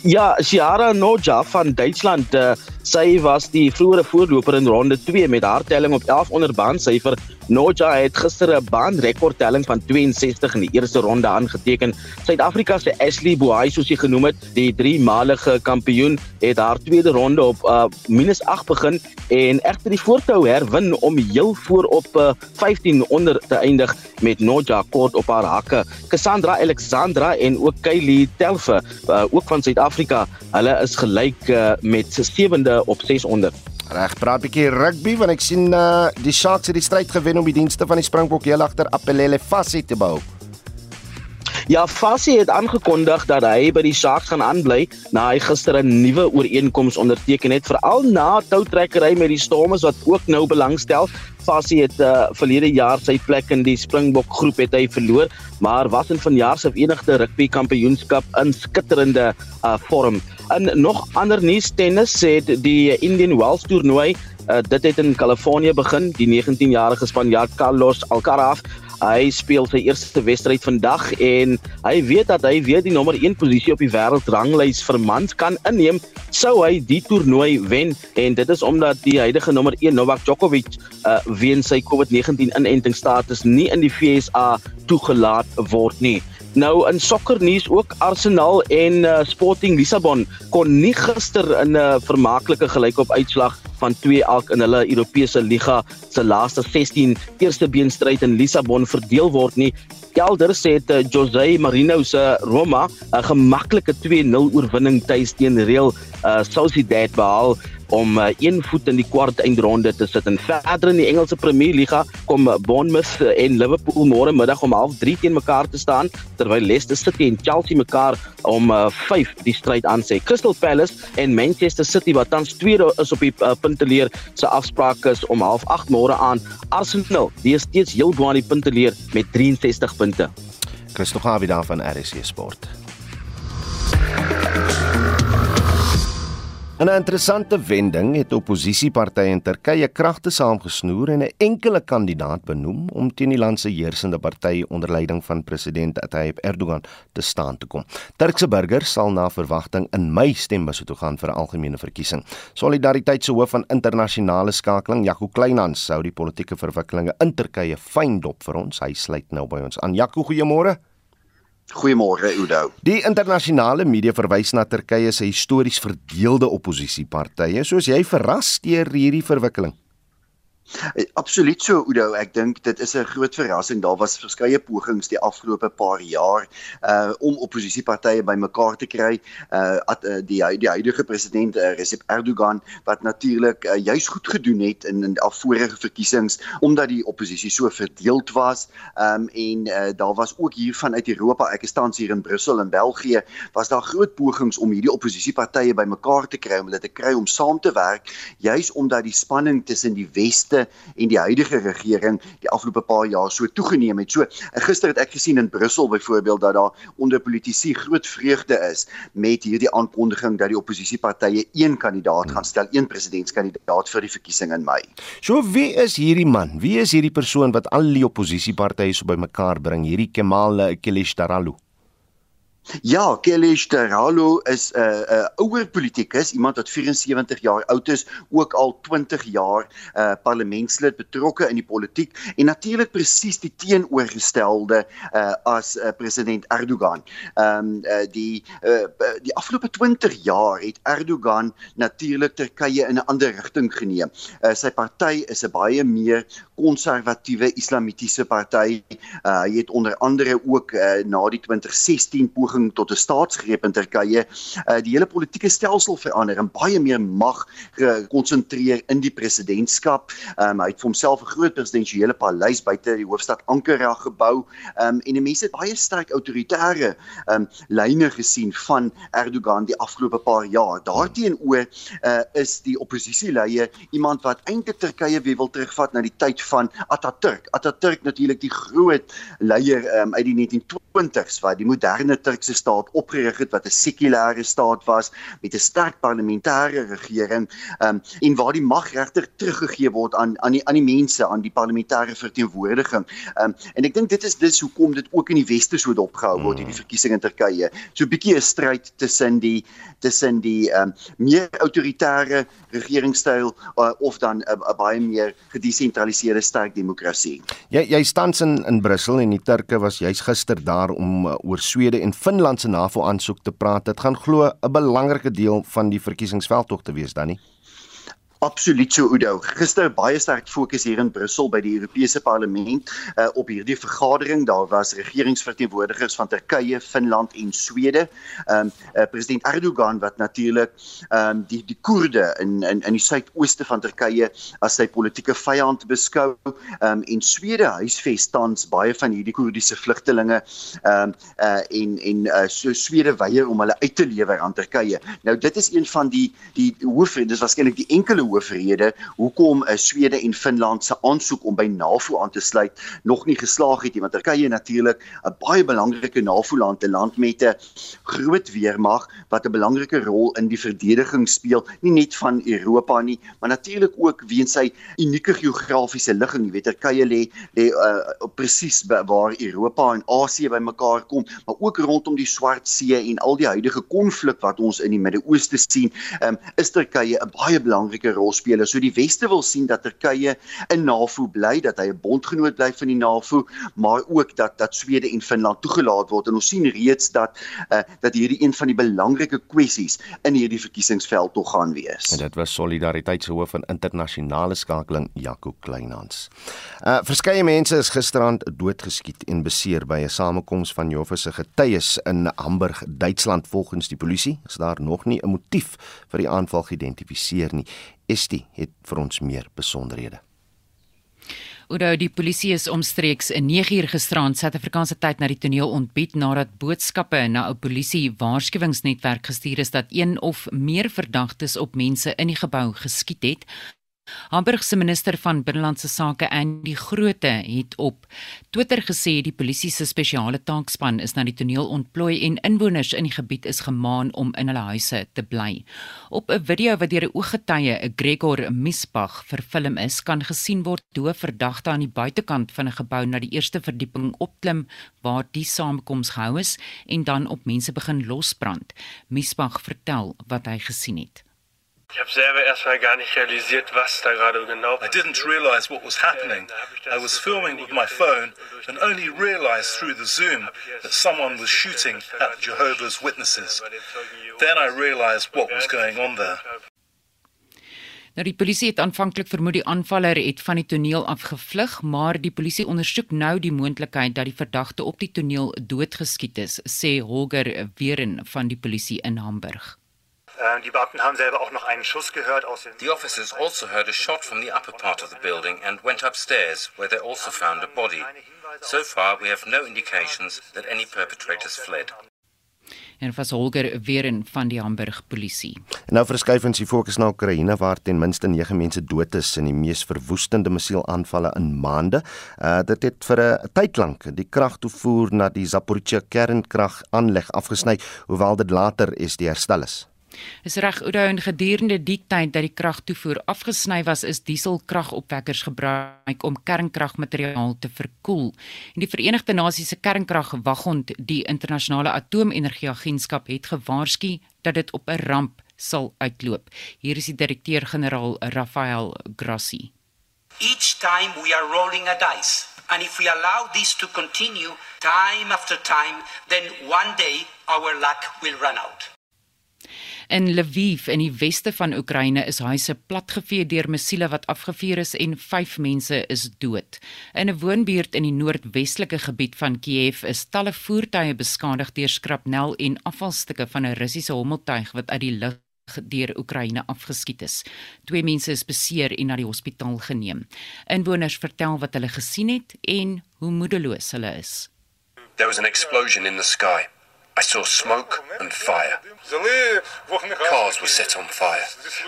S21: Ja, Ciara Noja van Duitsland, uh, sy was die vroeëre voorloper in ronde 2 met haar telling op 11 onder baansyfer Noja het gister 'n baanrekordtelling van 62 in die eerste ronde aangeteken. Suid-Afrika se Ashley Buai soos hy genoem het, die driemalige kampioen, het haar tweede ronde op uh, -8 begin en egter die voortou herwin om heel voor op uh, 15 onder te eindig met Noja kort op haar hakke. Cassandra Alexandra en ook Kylie Telfe, uh, ook van Suid-Afrika, hulle is gelyk uh, met 7de op 600.
S2: Reg, praat 'n bietjie rugby want ek sien uh die Sharks het die stryd gewen om die dienste van die Springbok heel agter Appelele Fassie te bou.
S21: Ja, Fassie het aangekondig dat hy by die Sharks gaan aanbly na hy gister 'n nuwe ooreenkoms onderteken het veral na toutrekkery met die Stormers wat ook nou belangstel. Fassie het uh, verlede jaar sy plek in die Springbok groep het hy verloor, maar was in vanjaar se Verenigde Rugby Kampioenskap in skitterende uh, vorm. In nog ander nuus tennis sê die Indian Wells toernooi uh, dit het in Kalifornië begin. Die 19-jarige Spanjaard Carlos Alcaraz Hy speel sy eerste wedstryd vandag en hy weet dat hy weer die nommer 1 posisie op die wêreldranglys vir mans kan inneem sou hy die toernooi wen en dit is omdat die huidige nommer 1 Novak Djokovic uh, weens sy COVID-19 inentingsstatus nie in die FSA toegelaat word nie. Nou in sokkernuus ook Arsenal en uh, Sporting Lissabon kon nie gister in 'n uh, vermaaklike gelykop uitslag van 2 elk in hulle Europese liga se laaste 16 eerste beenstryd in Lissabon verdeel word nie. Elders het uh, Jose Marino se Roma 'n gemaklike 2-0 oorwinning tuis teen Real uh, Sociedad behaal om uh, een voet in die kwart eindronde te sit. En verder in die Engelse Premier Liga kom uh, Bournemouth uh, en Liverpool môre middag om 0:30 teen mekaar te staan terwyl Leicester City en Chelsea mekaar om uh, 5 die stryd aan sê. Crystal Palace en Manchester City wat tans tweede is op die uh, punteleer se afspraak is om 0:30 môre aan. Arsenal, die is steeds heel bo aan die punteleer met 63 punte.
S2: Christo Gawie daar van RSC Sport. In 'n interessante wending het opposisiepartye in Turkye kragte saamgesnoer en 'n enkele kandidaat benoem om teen die land se heersende party onder leiding van president Tayyip Erdogan te staan te kom. Turkse burgers sal na verwagting in Mei stembus toe gaan vir 'n algemene verkiesing. Solidariteit se hoof van internasionale skakeling, Jaco Kleinhans, sou die politieke verwikkelinge in Turkye fyn dop vir ons. Hy sluit nou by ons aan. Jaco, goeiemôre.
S22: Goeiemôre Udo.
S2: Die internasionale media verwys na Turkye se histories verdeelde oppositiepartye. Soos jy verras deur hierdie verwikkeling?
S22: Eh, absoluut so Udo, ek dink dit is 'n groot verrassing. Daar was verskeie pogings die afgelope paar jaar uh om oppositiepartye bymekaar te kry. Uh at uh, die die huidige president uh, Recep Erdogan wat natuurlik uh, juis goed gedoen het in in die afvorige verkiesings omdat die oppositie so verdeeld was. Um en uh, daar was ook hier vanuit Europa, ek is tans hier in Brussel in België, was daar groot pogings om hierdie oppositiepartye bymekaar te kry om hulle te kry om saam te werk, juis omdat die spanning tussen die weste en die huidige regering die afgelope paar jaar so toegeneem het. So gister het ek gesien in Brussel byvoorbeeld dat daar onder politici groot vreugde is met hierdie aankondiging dat die oppositiepartye een kandidaat gaan stel, een presidentskandidaat vir die verkiesing in Mei.
S2: So wie is hierdie man? Wie is hierdie persoon wat al die oppositiepartye so bymekaar bring? Hierdie Kemal Kılıçdaroğlu.
S22: Ja, Kelesh Teralo is 'n uh, 'n uh, ouer politikus, iemand wat 74 jaar oud is, ook al 20 jaar 'n uh, parlementslid betrokke in die politiek en natuurlik presies die teenoorgestelde uh, as uh, president Erdogan. Ehm um, uh, die uh, die afgelope 20 jaar het Erdogan natuurlik Turkye in 'n ander rigting geneem. Uh, sy party is 'n baie meer konservatiewe islamitiese party. Uh, hy het onder andere ook uh, na die 2016 poging tot 'n staatsgreep in Turkye uh, die hele politieke stelsel verander en baie meer mag gekonsentreer in die presidentskap. Um, hy het vir homself 'n groot presidensiële paleis buite die hoofstad Ankara gebou um, en die mense het baie sterk autoritaire um, lyne gesien van Erdogan die afgelope paar jaar. Daarteenoor uh, is die oppositieleier iemand wat eintlik Turkye weer wil terugvat na die tyd van Atatürk. Atatürk natuurlik die groot leier um, uit die 1920s wat die moderne Turk Turkse staat opgerig het wat 'n sekulêre staat was met 'n sterk parlementêre regering um, en waar die mag regter teruggegee word aan aan die aan die mense aan die parlementêre verteenwoordiging. Um, en ek dink dit is dis hoekom dit ook in die weste so dopgehou word hierdie verkiesing in Turkye. So 'n bietjie 'n stryd tussen die tussen die um, meer autoritaire regeringstyl uh, of dan 'n uh, uh, baie meer gedesentraliseerde sterk demokrasie.
S2: Jy jy staan in in Brussel en die Turke was juis gister daar om uh, oor Swede en Finland se NAVO aansoek te praat. Dit gaan glo 'n belangrike deel van die verkiesingsveldtog te wees dan nie.
S22: Absoluut so Udo. Gister baie sterk fokus hier in Brussel by die Europese Parlement uh, op hierdie vergadering. Daar was regeringsverteenwoordigers van Turkye, Finland en Swede. Ehm um, uh, president Erdogan wat natuurlik ehm um, die die Koerde in in in die suidooste van Turkye as sy politieke vyand beskou. Ehm um, en Swede huisves tans baie van hierdie Koerdiese vlugtelinge ehm um, uh, en en uh, so Swede weier om hulle uit te lewer aan Turkye. Nou dit is een van die die hoof dis waarskynlik die enkele hoofrede hoekom 'n uh, Swede en Finland se aansoek om by NAVO aan te sluit nog nie geslaag het nie want Turkye natuurlik 'n baie belangrike NAVO-land, 'n land met 'n groot weermag wat 'n belangrike rol in die verdediging speel, nie net van Europa nie, maar natuurlik ook weens sy unieke geografiese ligging. Jy weet Turkye lê lê uh, presies waar Europa en Asië bymekaar kom, maar ook rondom die Swart See en al die huidige konflik wat ons in die Midde-Ooste sien, um, is Turkye 'n baie belangrike rol speel. So die weste wil sien dat Turkye in NAVO bly, dat hy 'n bondgenoot bly van die NAVO, maar ook dat dat Swede en Finland toegelaat word. En ons sien reeds dat uh, dat hierdie een van die belangrike kwessies in hierdie verkiesingsveld tog gaan wees.
S2: En dit was solidariteitshoof van internasionale skakeling Jaco Kleinhans. Uh verskeie mense is gisterand doodgeskiet en beseer by 'n samekoms van Jehovah se getuies in Hamburg, Duitsland. Volgens die polisie is daar nog nie 'n motief vir die aanval geïdentifiseer nie. Estie het vir ons meer besonderhede.
S23: Oudou die polisie is omstreeks 9 uur gisterand Suid-Afrikaanse tyd na die toneel ontbied nadat boodskappe na 'n polisie waarskuwingsnetwerk gestuur is dat een of meer verdagtes op mense in die gebou geskiet het. Hamburg se minister van binnelandse sake Andy Grote het op Twitter gesê die polisie se spesiale taakspan is na die toneel ontplooi en inwoners in die gebied is gemaan om in hulle huise te bly. Op 'n video wat deur 'n ooggetuie, 'n Gregor Misbach, vervilm is, kan gesien word hoe verdagte aan die buitekant van 'n gebou na die eerste verdieping opklim waar die samekoms gehou is en dan op mense begin losbrand. Misbach vertel wat hy gesien het.
S24: Ich habe selber erstmal gar nicht realisiert, was da gerade genau
S25: I didn't realize what was happening. I was filming with my phone and only realized through the Zoom that someone was shooting at the Jehovah's Witnesses. Then I realized what was going on there.
S23: Nou die polisie het aanvanklik vermoed die aanvaller het van die toneel af gevlug, maar die polisie ondersoek nou die moontlikheid dat die verdagte op die toneel doodgeskiet is, sê Holger Weeren van die polisie in Hamburg.
S26: The officers also heard a shot from the upper part of the building and went upstairs, where they also found a body. So far, we have no indications that any perpetrators fled.
S23: En vas Holger weer in van die Hamburg polisie.
S2: Nou verskuif ons die fokus na Oekraïne waar ten minste 9 mense dood is in die mees verwoestende missielaanvalle in maande. Uh dit het vir 'n tyd lank die kragtoevoer na die Zaporizhzhia kernkragaanleg afgesny, hoewel dit later is die herstel is.
S23: Is reg Oudo en gedurende die tyd dat die kragtoevoer afgesny was, is dieselkragopwekkers gebruik om kernkragmateriaal te verkoel. En die Verenigde Nasies se kernkragwaghond, die internasionale atoomenergieagentskap, het gewaarsku dat dit op 'n ramp sal uitloop. Hier is die direkteur-generaal Rafael Grossi.
S27: Each time we are rolling a dice. And if we allow this to continue time after time, then one day our luck will run out.
S23: In Lviv in die weste van Oekraïne is huise platgevee deur missiele wat afgevuur is en 5 mense is dood. In 'n woonbuurt in die noordwestelike gebied van Kiev is talle voertuie beskadig deur skrapnel en afvalstukke van 'n Russiese hommeltuig wat uit die lug deur Oekraïne afgeskiet is. Twee mense is beseer en na die hospitaal geneem. Inwoners vertel wat hulle gesien het en hoe moedeloos hulle is.
S28: There was an explosion in the sky. I saw smoke and fire. Cars were set on fire.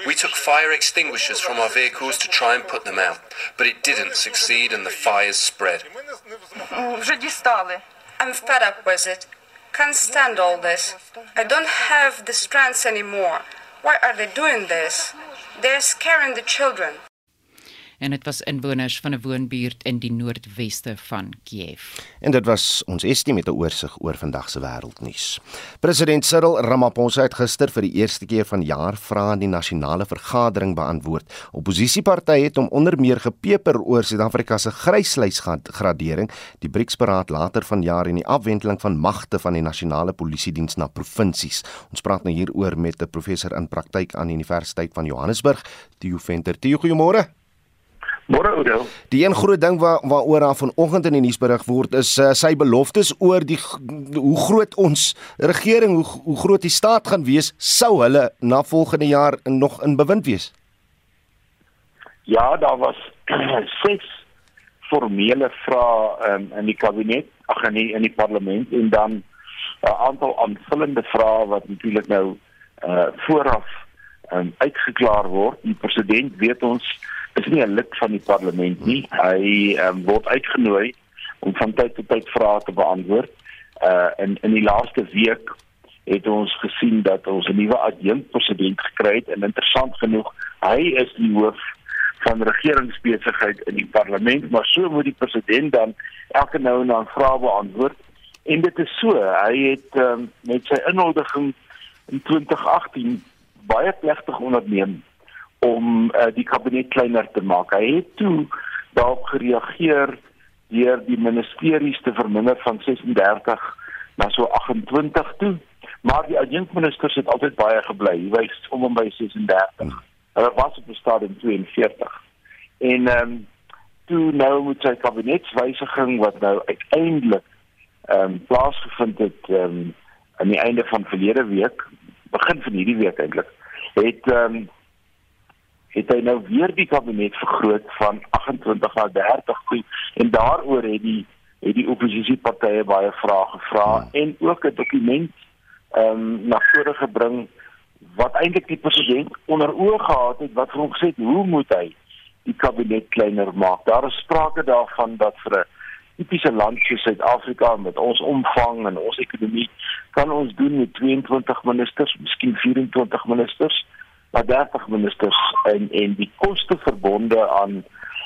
S28: We took fire extinguishers from our vehicles to try and put them out, but it didn't succeed and the fires spread.
S29: Mm, I'm fed up with it. Can't stand all this. I don't have the strength anymore. Why are they doing this? They're scaring the children.
S23: En dit was inwoners van 'n woonbuurt in die noordweste van Kiev.
S2: En dit was ons estie met 'n oorsig oor vandag se wêreldnuus. President Cyril Ramaphosa het gister vir die eerste keer van jaar vrae in die nasionale vergadering beantwoord. Opposisiepartye het hom onder meer gepeper oor Suid-Afrika se gryslys gradering, die BRICS-beraad later vanjaar en die afwendeling van magte van die nasionale polisiediens na provinsies. Ons praat nou hieroor met 'n professor in praktyk aan die Universiteit van Johannesburg, Theo Venter. Theo, goeiemôre.
S30: Môre Oudo.
S2: Die een groot ding waar waaroor daar vanoggend in die nuus berig word is uh, sy beloftes oor die hoe groot ons regering hoe hoe groot die staat gaan wees sou hulle na volgende jaar nog in bewind wees.
S30: Ja, daar was ses formele vrae um, in die kabinet, ag nee, in die parlement en dan 'n aantal aanvullende vrae wat natuurlik nou uh vooraf um, uitgeklaar word. Die president weet ons is nie 'n lid van die parlement nie. Hy um, word uitgenooi om van tyd tot tyd vrae te beantwoord. Uh in in die laaste week het ons gesien dat ons 'n nuwe adjunkpresident gekry het en interessant genoeg, hy is die hoof van regeringsbesigheid in die parlement, maar so moet die president dan elke nou en dan vrae beantwoord. En dit is so, hy het um, met sy inhuldiging in 2018 baie plegtig onderneem om uh, die kabinet kleiner te maak. Hy het toe daarop gereageer deur die ministeries te verminder van 36 na so 28 toe. Maar die adjunkministers het altyd baie gebly. Hy was om en by 36. Hulle was op die stadium 42. En ehm um, toe nou met sy kabinetswysiging wat nou uiteindelik ehm um, plaasgevind het ehm um, aan die einde van verlede week, begin van hierdie week eintlik, het ehm um, het hy nou weer die kabinet vergroot van 28 na 30 toe en daaroor het die het die oppositiepartye baie vrae gevra ja. en ook 'n dokument ehm um, na vore gebring wat eintlik die president onder oë gehad het wat vir hom gesê het hoe moet hy die kabinet kleiner maak. Daar is sprake daarvan dat vir 'n tipiese land soos Suid-Afrika met ons omvang en ons ekonomie kan ons doen met 22 ministers, miskien 24 ministers, maar 30 ministers en en die koste verbonde aan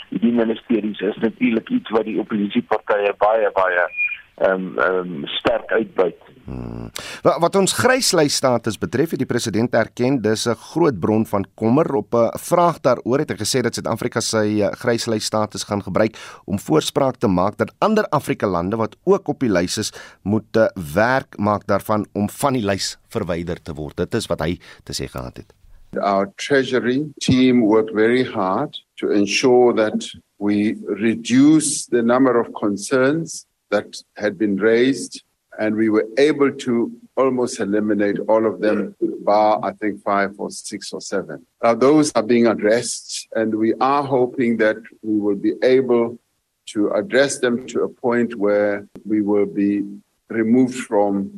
S30: die ministeries is natuurlik iets wat die oppositiepartye baie baie ehm um, um, sterk uitbuit.
S2: Hmm. Wat, wat ons gryslys status betref, het die president erken dis 'n groot bron van kommer op 'n vraag daaroor het hy gesê dat Suid-Afrika sy uh, gryslys status gaan gebruik om voorspraak te maak dat ander Afrika lande wat ook op die lys is, moet uh, werk maak daarvan om van die lys verwyder te word. Dit is wat hy te sê gehad het.
S31: Our treasury team worked very hard to ensure that we reduce the number of concerns that had been raised, and we were able to almost eliminate all of them, bar I think five or six or seven. Now, those are being addressed, and we are hoping that we will be able to address them to a point where we will be removed from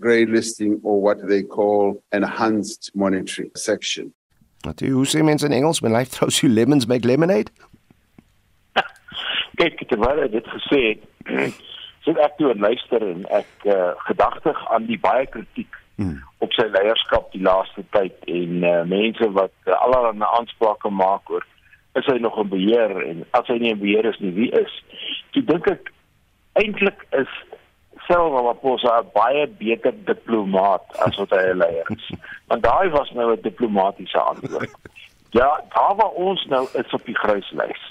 S31: grey listing or what they call enhanced monitoring section.
S2: Wat hoe sê mense in Engels, when life throws you lemons make lemonade?
S30: Kyk, terwyl hy dit gesê het, sit ek toe en luister en ek uh, gedagtig aan die baie kritiek hmm. op sy leierskap die laaste tyd en uh, mense wat uh, allerlei aansprake maak oor is hy nog in beheer en as hy nie in beheer is nie wie is jy dink ek eintlik is self Ramaphosa 'n baie beter diplomaat as wat hy 'n leier is want daai was nou 'n diplomatisiese antwoord ja daar waar ons nou is op die kruislys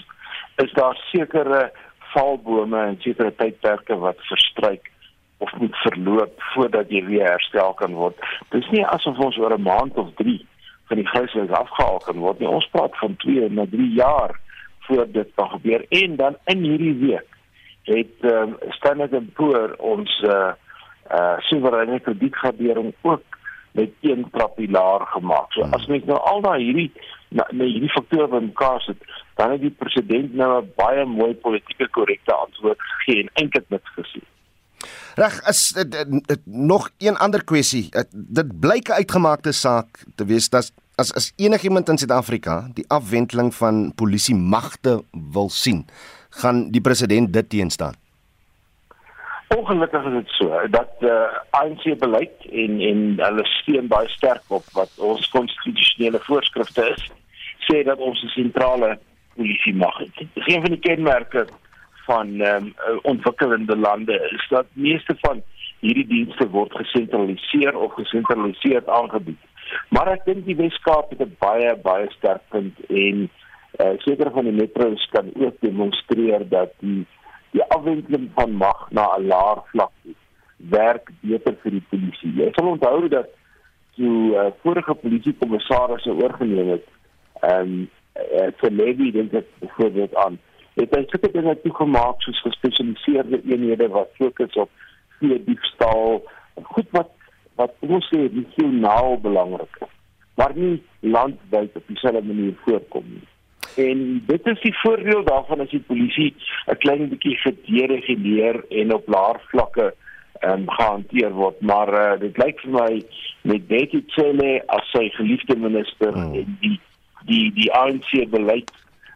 S30: is daar sekere valbome en sekere tydperke wat verstryk of moet verloop voordat jy weer herstel kan word. Dis nie asof ons oor 'n maand of 3 van die huishoudings afgehaal kan word nie. Ons praat van 2 na 3 jaar voor dit kan gebeur en dan in hierdie week het uh, Standard & Poor ons uh eh, uh eh, soewereine kredietgradering ook met een trappilaar gemaak. So as mens nou al daai hierdie na, na hierdie faktore bymekaar sit, dan het die president nou 'n baie mooi politieke korrekte antwoord gegee en eintlik niks gesê.
S2: Reg, is dit nog een ander kwessie. Dit blyk 'n uitgemaakte saak te wees dat as as enigiemand in Suid-Afrika die afwendeling van polisie magte wil sien, gaan die president dit teenstaan.
S30: Ongelukkig is dit so dat uh, eh, ANC beleid en en hulle steun baie sterk op wat ons konstitusionele voorskrifte is sê dat ons 'n sentrale polisie mag het. Geen van die kenmerke van ehm um, ontwikkelende lande is dat meeste van hierdie dienste word gesentraliseer of gesentraliseerd aangebied. Maar ek dink die Weskaap het 'n baie baie sterk punt en uh, sekere van die metros kan ook demonstreer dat die die afwendeling van mag na 'n laer vlak werk beter vir die polisie. Jy sal onthou dat toe uh, vorige polisiekommissarisse oorgeneem het, ehm um, uh, vir Levy dink ek byvoorbeeld aan, het hy sekere dinge toegemaak soos gespesialiseerde eenhede wat fokus op vee diefstal, goed wat wat ons sê regionaal belangrik is, maar nie landwyd op dieselfde manier voorkom nie. En dit is die voordeel daarvan as die polisie 'n klein bietjie gedereguleer en op laer vlakke ehm um, gehanteer word, maar uh, dit lyk vir my met Betty Cele as sy geliefde minister hmm. en die die die ANC beleid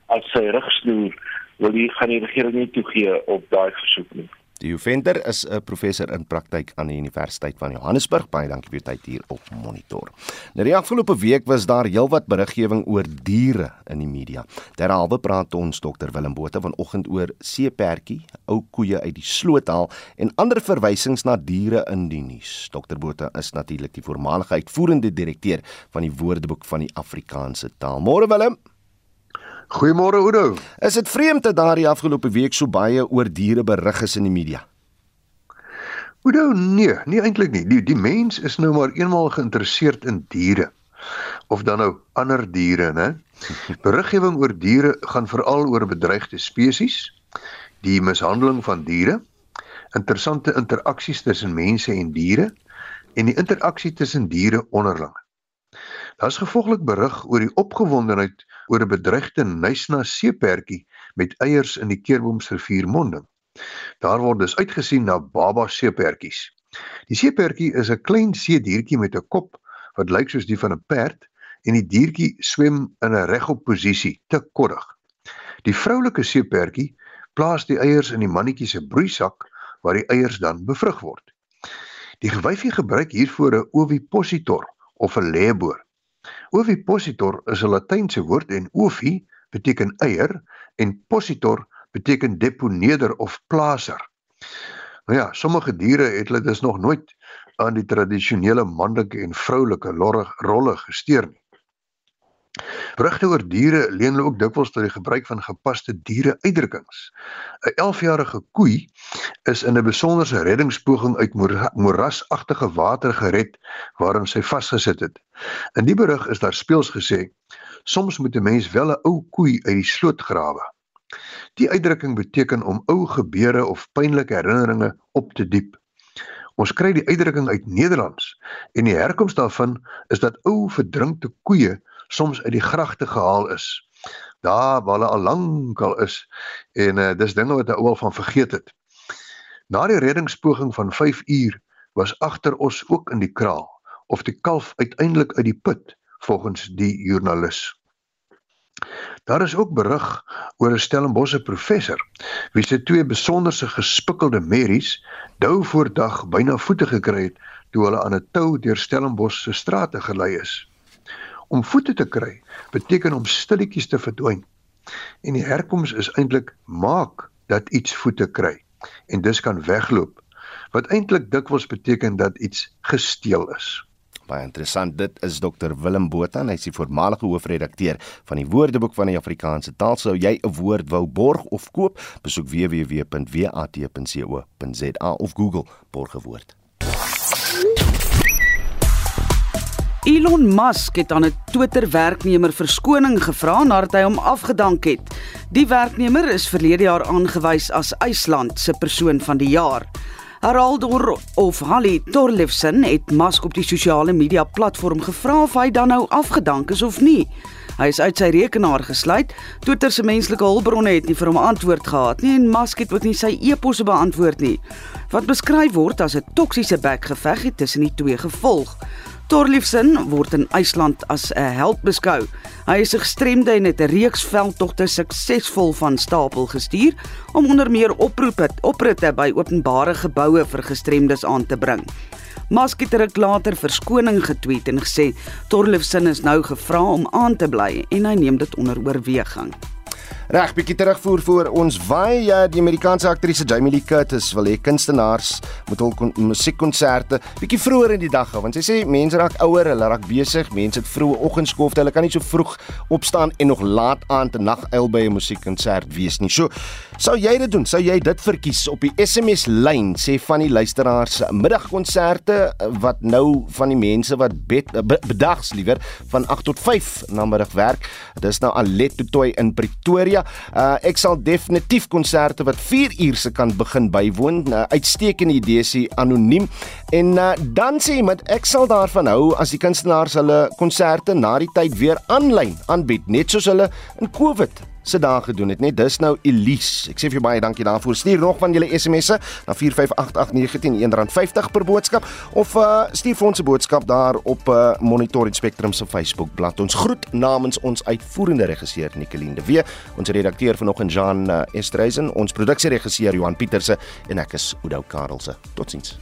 S30: as sy rigsnoer wil die gaan die regering nie toegee op daai versoek nie.
S2: Die Venter is 'n professor in praktyk aan die Universiteit van Johannesburg. Baie dankie vir u tyd hier op Monitor. Nou die afgelope week was daar heelwat beriggewing oor diere in die media. Derhalwe praat ons dokter Willem Botha vanoggend oor seepertjie, ou koeie uit die sloot haal en ander verwysings na diere in die nuus. Dokter Botha is natuurlik die voormalige uitvoerende direkteur van die Woordeboek van die Afrikaanse taal. Môre Willem.
S32: Goeiemôre Oudo.
S2: Is dit vreemd dat daardie afgelope week so baie oor diere berig is in die media?
S32: Oudo, nee, nie eintlik nie. Die die mens is nou maar eenmaal geïnteresseerd in diere. Of dan nou ander diere, né? Beriggewing oor diere gaan veral oor bedreigde spesies, die mishandeling van diere, interessante interaksies tussen mense en diere en die interaksie tussen diere onderling. Daar's gevolglik berig oor die opgewondenheid oor 'n bedreigde Nysna seepertjie met eiers in die Keurboomsrivier monding. Daar word dus uitgesien na baba seepertjies. Die seepertjie is 'n klein seediertjie met 'n kop wat lyk soos die van 'n perd en die diertjie swem in 'n regop posisie, te koddig. Die vroulike seepertjie plaas die eiers in die mannetjie se broeisak waar die eiers dan bevrug word. Die gewyfie gebruik hiervoor 'n ovipositor of 'n leeboor. Ovipositor is 'n Latynse woord en ovi beteken eier en positor beteken deponeerder of plaaser. Nou ja, sommige diere het hulle dus nog nooit aan die tradisionele manlike en vroulike rolle gesteer nie. Berigte oor diere leen hulle ook dikwels tot die gebruik van gepaste diere-uitdrukkings. 'n 11-jarige koei is in 'n besonderse reddingspoging uit moerasagtige water gered waarin sy vasgesit het. In die berig is daar speels gesê: "Soms moet 'n mens wel 'n ou koei uit die sloot grawe." Die uitdrukking beteken om ou gebeure of pynlike herinneringe op te diep. Ons kry die uitdrukking uit Nederlands en die herkoms daarvan is dat ou verdrinkte koeie soms uit die gragte gehaal is. Daar waar hulle al lankal is en uh, dis dinge wat 'n ou al van vergeet het. Na die reddingspoging van 5 uur was agter ons ook in die kraal of die kalf uiteindelik uit die put volgens die joernalis. Daar is ook berig oor 'n Stellenbosse professor wie se twee besonderse gespikkelde merries dou voor dag byna voete gekry het toe hulle aan 'n tou deur Stellenbosch se strate gelei is. Om voete te kry beteken om stilletjies te verdwyn. En die herkoms is eintlik maak dat iets voete kry en dus kan wegloop wat eintlik dikwels beteken dat iets gesteel is.
S2: Baie interessant. Dit is Dr Willem Botha, hy is die voormalige hoofredakteur van die Woordeboek van die Afrikaanse taal. Sou jy 'n woord wou borg of koop, besoek www.wat.co.za of Google borgewoord.
S33: Elon Musk het aan 'n Twitter-werknemer verskoning gevra nadat hy hom afgedank het. Die werknemer is verlede jaar aangewys as IJsland se persoon van die jaar. Haraldur of Halli Torlefsen het Musk op die sosiale media platform gevra of hy dan nou afgedank is of nie. Hy is uit sy rekenaar gesluit. Twitter se menslike hulpbronne het nie vir hom antwoord gehad nie en Musk het ook nie sy e-posse beantwoord nie. Wat beskryf word as 'n toksiese bekgeveg het tussen die twee gevolg. Torliefsen word in IJsland as 'n held beskou. Hy is 'n gestremde en het 'n reeks veldtogte suksesvol van stapel gestuur om onder meer oproepe opritte by openbare geboue vir gestremdes aan te bring. Musk het ruk later verskoning getweet en gesê Torliefsen is nou gevra om aan te bly en hy neem dit onder oorweging.
S2: Reg, bietjie terugvoer vir ons. Waai ja, die Amerikaanse aktrise Jamie Lee Curtis wil hê kunstenaars moet hul musiekkonserte bietjie vroeër in die dag hou want sy sê mense raak ouer, hulle raak besig, mense het vroeë oggendskofte, hulle kan nie so vroeg opstaan en nog laat aand te naguil by 'n musiekkonsert wees nie. So, sou jy dit doen? Sou jy dit verkies op die SMS lyn sê van die luisteraars middagkonserte wat nou van die mense wat bed, bedags liewer van 8 tot 5 na middag werk. Dis nou Alet Totoy in Pretoria Uh ek sal definitief konserte wat 4 uur se kan begin bywoon. Uh, uitstekende idee sê anoniem. En uh, dan sê iemand ek sal daarvan hou as die kunstenaars hulle konserte na die tyd weer aanlyn aanbied, net soos hulle in COVID se dae gedoen het, net dis nou Elise. Ek sê vir jou baie dankie daarvoor. Stuur nog van julle SMS'e na 4588910 R1.50 per boodskap of uh, stuur vir ons 'n boodskap daar op uh, Monitor en Spectrum se Facebook bladsy. Ons groet namens ons uitvoerende regisseur Nicoline de Wee, ons redakteur vanoggend Jean uh, Estreisen, ons produksieregisseur Johan Pieterse en ek is Oudou Karelse. Totsiens.